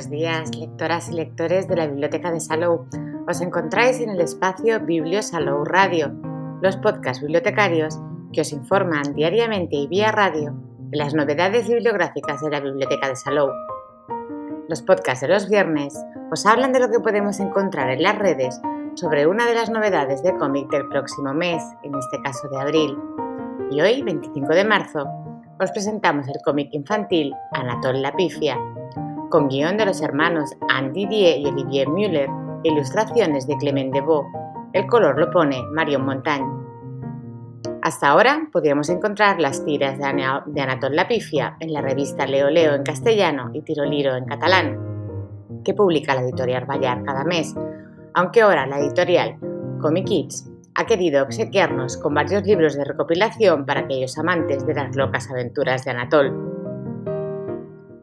Buenos días, lectoras y lectores de la Biblioteca de Salou. Os encontráis en el espacio Biblio Salou Radio, los podcasts bibliotecarios que os informan diariamente y vía radio de las novedades bibliográficas de la Biblioteca de Salou. Los podcasts de los viernes os hablan de lo que podemos encontrar en las redes sobre una de las novedades de cómic del próximo mes, en este caso de abril. Y hoy, 25 de marzo, os presentamos el cómic infantil Anatole la Pifia, con guion de los hermanos Andy Die y Olivier Müller ilustraciones de Clement Deveau. El color lo pone Marion Montagne. Hasta ahora podíamos encontrar las tiras de, Anatole la Pifia en la revista Leo Leo en castellano y Tiro Liro en catalán, que publica la editorial Bayar cada mes, aunque ahora la editorial Comic Kids ha querido obsequiarnos con varios libros de recopilación para aquellos amantes de las locas aventuras de Anatole.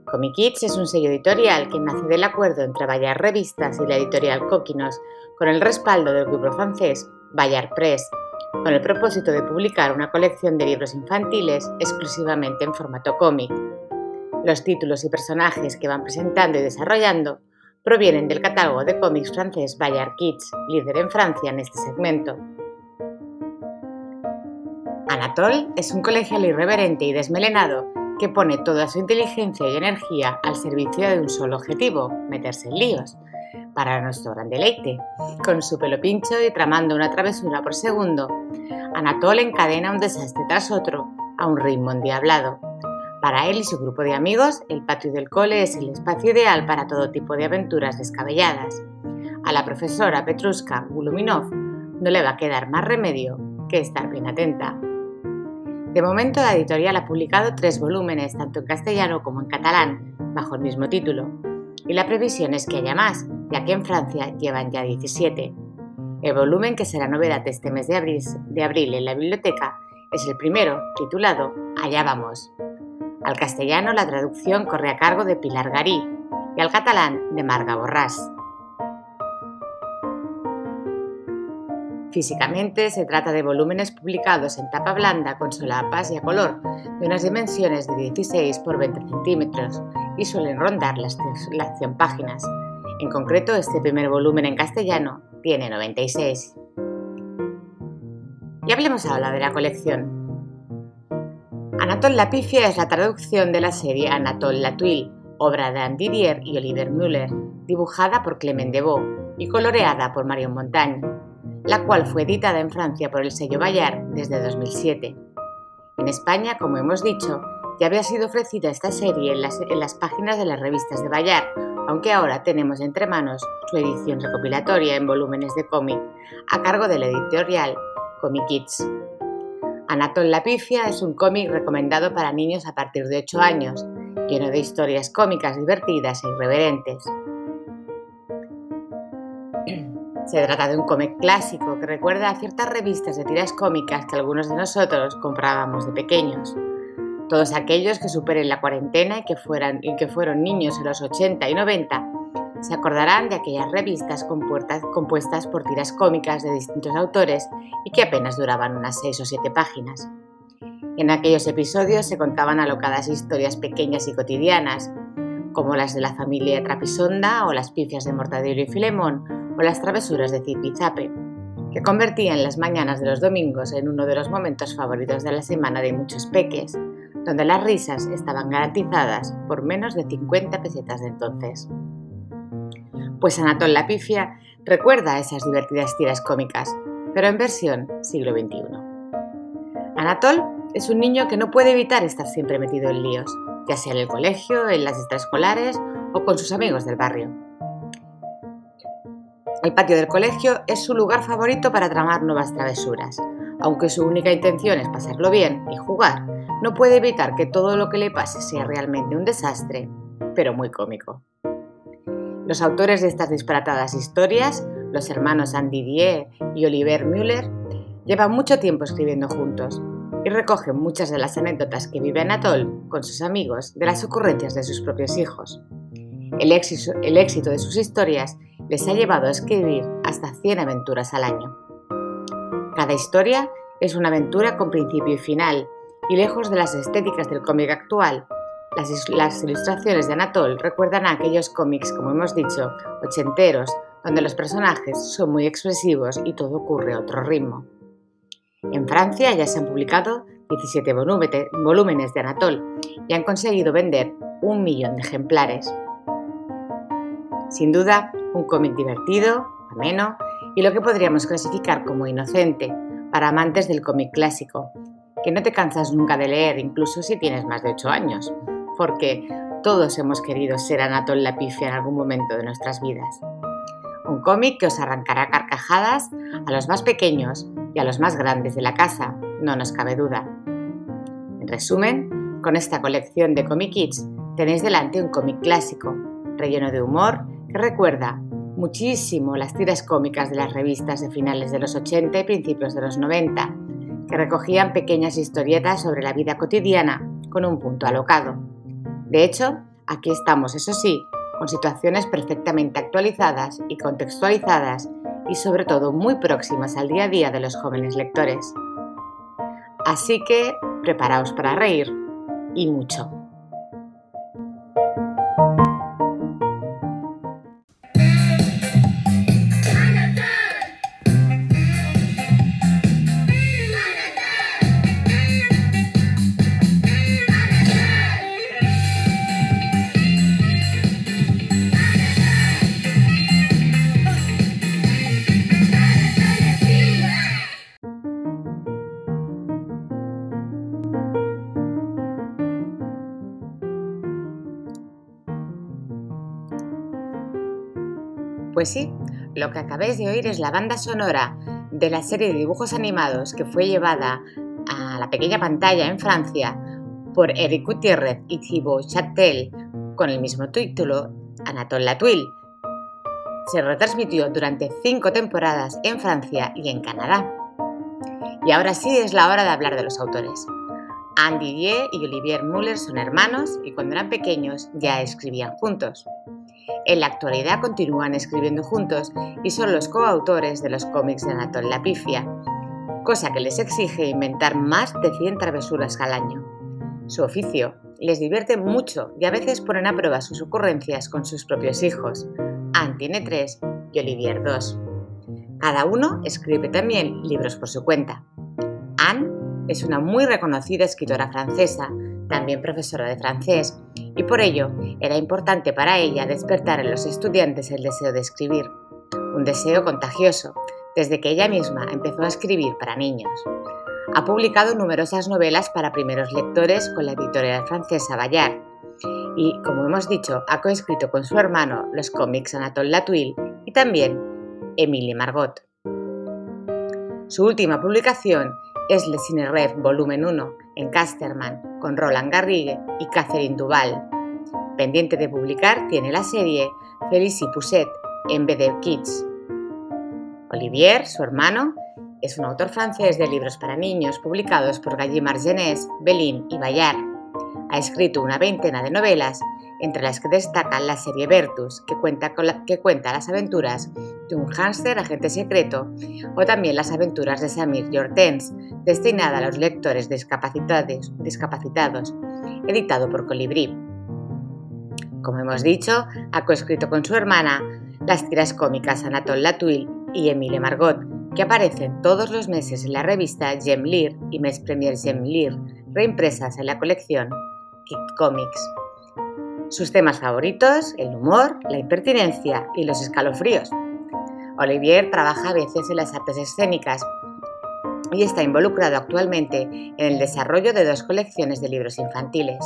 Comic es un sello editorial que nace del acuerdo entre Bayard Revistas y la editorial Coquinos, con el respaldo del grupo francés Bayard Press, con el propósito de publicar una colección de libros infantiles exclusivamente en formato cómic. Los títulos y personajes que van presentando y desarrollando provienen del catálogo de cómics francés Bayard Kids, líder en Francia en este segmento. Anatole es un colegial irreverente y desmelenado que pone toda su inteligencia y energía al servicio de un solo objetivo, meterse en líos, para nuestro gran deleite. Con su pelo pincho y tramando una travesura por segundo, Anatole encadena un desastre tras otro a un ritmo endiablado. Para él y su grupo de amigos, el patio del cole es el espacio ideal para todo tipo de aventuras descabelladas. A la profesora Petruska Guluminov no le va a quedar más remedio que estar bien atenta. De momento, la editorial ha publicado tres volúmenes, tanto en castellano como en catalán, bajo el mismo título, y la previsión es que haya más, ya que en Francia llevan ya 17. El volumen que será novedad este mes de abril, de abril en la biblioteca es el primero, titulado Allá vamos. Al castellano la traducción corre a cargo de Pilar Garí y al catalán de Marga Borrás. Físicamente se trata de volúmenes publicados en tapa blanda con solapas y a color, de unas dimensiones de 16 por 20 centímetros y suelen rondar las, 100 páginas. En concreto, este primer volumen en castellano tiene 96. Y hablemos ahora de la colección. Anatole la Pifia es la traducción de la serie Anatole la Tuile, obra de Andy Didier y Oliver Müller, dibujada por Clement Deveau y coloreada por Marion Montagne la cual fue editada en Francia por el sello Bayard desde 2007. En España, como hemos dicho, ya había sido ofrecida esta serie en las, páginas de las revistas de Bayard, aunque ahora tenemos entre manos su edición recopilatoria en volúmenes de cómic a cargo de la editorial Comic Kids. Anatole la Pifia es un cómic recomendado para niños a partir de 8 años, lleno de historias cómicas divertidas e irreverentes. Se trata de un cómic clásico que recuerda a ciertas revistas de tiras cómicas que algunos de nosotros comprábamos de pequeños. Todos aquellos que superen la cuarentena y que, fueran, y que fueron niños en los 80 y 90 se acordarán de aquellas revistas compuestas por tiras cómicas de distintos autores y que apenas duraban unas 6 o 7 páginas. En aquellos episodios se contaban alocadas historias pequeñas y cotidianas, como las de la familia Trapisonda o las pifias de Mortadelo y Filemón, o las travesuras de Zip y Zape, que convertían las mañanas de los domingos en uno de los momentos favoritos de la semana de muchos peques, donde las risas estaban garantizadas por menos de 50 pesetas de entonces. Pues Anatol la Pifia recuerda esas divertidas tiras cómicas, pero en versión siglo XXI. Anatol es un niño que no puede evitar estar siempre metido en líos, ya sea en el colegio, en las extraescolares o con sus amigos del barrio. El patio del colegio es su lugar favorito para tramar nuevas travesuras. Aunque su única intención es pasarlo bien y jugar, no puede evitar que todo lo que le pase sea realmente un desastre, pero muy cómico. Los autores de estas disparatadas historias, los hermanos Andy Die y Oliver Müller, llevan mucho tiempo escribiendo juntos y recogen muchas de las anécdotas que vive Anatole con sus amigos de las ocurrencias de sus propios hijos. El éxito de sus historias les ha llevado a escribir hasta 100 aventuras al año. Cada historia es una aventura con principio y final, y lejos de las estéticas del cómic actual, Las, ilustraciones de Anatole recuerdan a aquellos cómics, como hemos dicho, ochenteros, donde los personajes son muy expresivos y todo ocurre a otro ritmo. En Francia ya se han publicado 17 volúmenes de Anatole y han conseguido vender un millón de ejemplares. Sin duda, un cómic divertido, ameno y lo que podríamos clasificar como inocente para amantes del cómic clásico, que no te cansas nunca de leer incluso si tienes más de 8 años, porque todos hemos querido ser Anatole Lapifia en algún momento de nuestras vidas. Un cómic que os arrancará carcajadas a los más pequeños y a los más grandes de la casa, no nos cabe duda. En resumen, con esta colección de Comic Kids tenéis delante un cómic clásico, relleno de humor, que recuerda muchísimo las tiras cómicas de las revistas de finales de los 80 y principios de los 90, que recogían pequeñas historietas sobre la vida cotidiana con un punto alocado. De hecho, aquí estamos, eso sí, con situaciones perfectamente actualizadas y contextualizadas y sobre todo muy próximas al día a día de los jóvenes lectores. Así que preparaos para reír y mucho. Pues sí, lo que acabáis de oír es la banda sonora de la serie de dibujos animados que fue llevada a la pequeña pantalla en Francia por Eric Gutiérrez y Thibaut Châtel con el mismo título, Anatole Latouille. Se retransmitió durante cinco temporadas en Francia y en Canadá. Y ahora sí es la hora de hablar de los autores. Anne Didier y Olivier Muller son hermanos y cuando eran pequeños ya escribían juntos. En la actualidad continúan escribiendo juntos y son los coautores de los cómics de Anatole Lapifia, cosa que les exige inventar más de 100 travesuras al año. Su oficio les divierte mucho y a veces ponen a prueba sus ocurrencias con sus propios hijos. Anne tiene tres y Olivier dos. Cada uno escribe también libros por su cuenta. Anne es una muy reconocida escritora francesa, también profesora de francés, y por ello era importante para ella despertar en los estudiantes el deseo de escribir, un deseo contagioso, desde que ella misma empezó a escribir para niños. Ha publicado numerosas novelas para primeros lectores con la editorial francesa Bayard y, como hemos dicho, ha coescrito con su hermano los cómics Anatole Latouille y también Émilie Margot. Su última publicación es Le Cine Rêve Volumen 1 en Casterman con Roland Garrigue y Catherine Duval. Pendiente de publicar tiene la serie Félicie Pousset en BD Kids. Olivier, su hermano, es un autor francés de libros para niños publicados por Gallimard Genès, Belin y Bayard. Ha escrito una veintena de novelas, entre las que destacan la serie Vertus, que cuenta, que cuenta las aventuras de un hámster agente secreto, o también las aventuras de Samir y destinada a los lectores discapacitados, discapacitados editado por Colibrí. Como hemos dicho, ha coescrito con su hermana las tiras cómicas Anatole Latouille y Emile Margot, que aparecen todos los meses en la revista Gem Lire y Mes Premier Gem Lire, reimpresas en la colección Kid Comics. Sus temas favoritos, el humor, la impertinencia y los escalofríos. Olivier trabaja a veces en las artes escénicas y está involucrado actualmente en el desarrollo de dos colecciones de libros infantiles.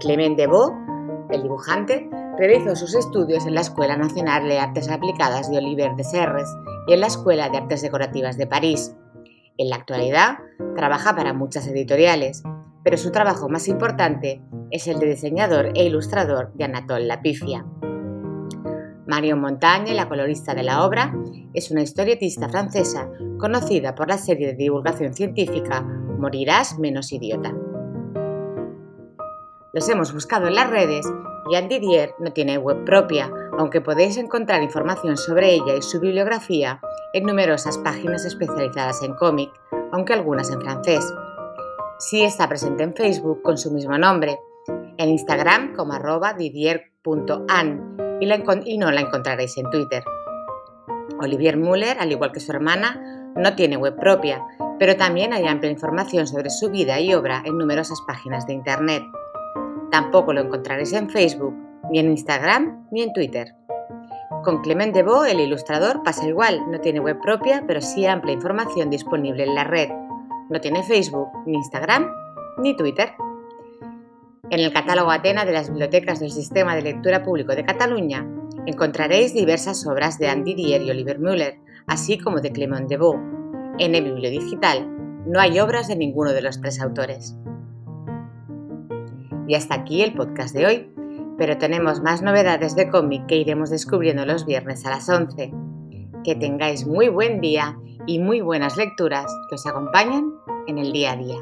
Clement Devaux, el dibujante, realizó sus estudios en la Escuela Nacional de Artes Aplicadas de Olivier de Serres y en la Escuela de Artes Decorativas de París. En la actualidad, trabaja para muchas editoriales, pero su trabajo más importante es el de diseñador e ilustrador de Anatole Lapifia. Marion Montagne, la colorista de la obra, es una historietista francesa conocida por la serie de divulgación científica Morirás menos idiota. Los hemos buscado en las redes y Anne Didier no tiene web propia, aunque podéis encontrar información sobre ella y su bibliografía en numerosas páginas especializadas en cómic, aunque algunas en francés. Sí está presente en Facebook con su mismo nombre en Instagram como arroba didier.an y, no la encontraréis en Twitter. Olivier Müller, al igual que su hermana, no tiene web propia, pero también hay amplia información sobre su vida y obra en numerosas páginas de Internet. Tampoco lo encontraréis en Facebook, ni en Instagram, ni en Twitter. Con Clement Deveau, el ilustrador, pasa igual, no tiene web propia, pero sí amplia información disponible en la red. No tiene Facebook, ni Instagram, ni Twitter. En el catálogo Atena de las bibliotecas del Sistema de Lectura Público de Cataluña encontraréis diversas obras de Andy Dier y Oliver Müller, así como de Clement Deveau. En el bibliodigital no hay obras de ninguno de los tres autores. Y hasta aquí el podcast de hoy pero tenemos más novedades de cómic que iremos descubriendo los viernes a las 11. Que tengáis muy buen día y muy buenas lecturas que os acompañen en el día a día.